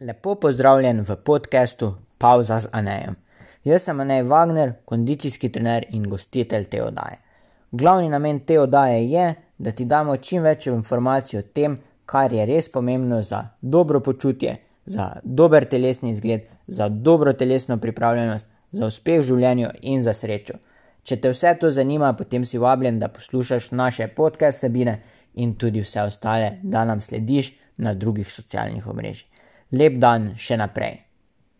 Lepo pozdravljen v podkastu Pauza z Anejem. Jaz sem Anej Wagner, kondicijski trener in gostitelj te oddaje. Glavni namen te oddaje je, da ti damo čim več informacij o tem, kar je res pomembno za dobro počutje, za dober telesni izgled, za dobro telesno pripravljenost, za uspeh v življenju in za srečo. Če te vse to zanima, potem si vabljen, da poslušaš naše podcast sabine in tudi vse ostale, da nam slediš na drugih socialnih omrežjih. Lep dan še naprej.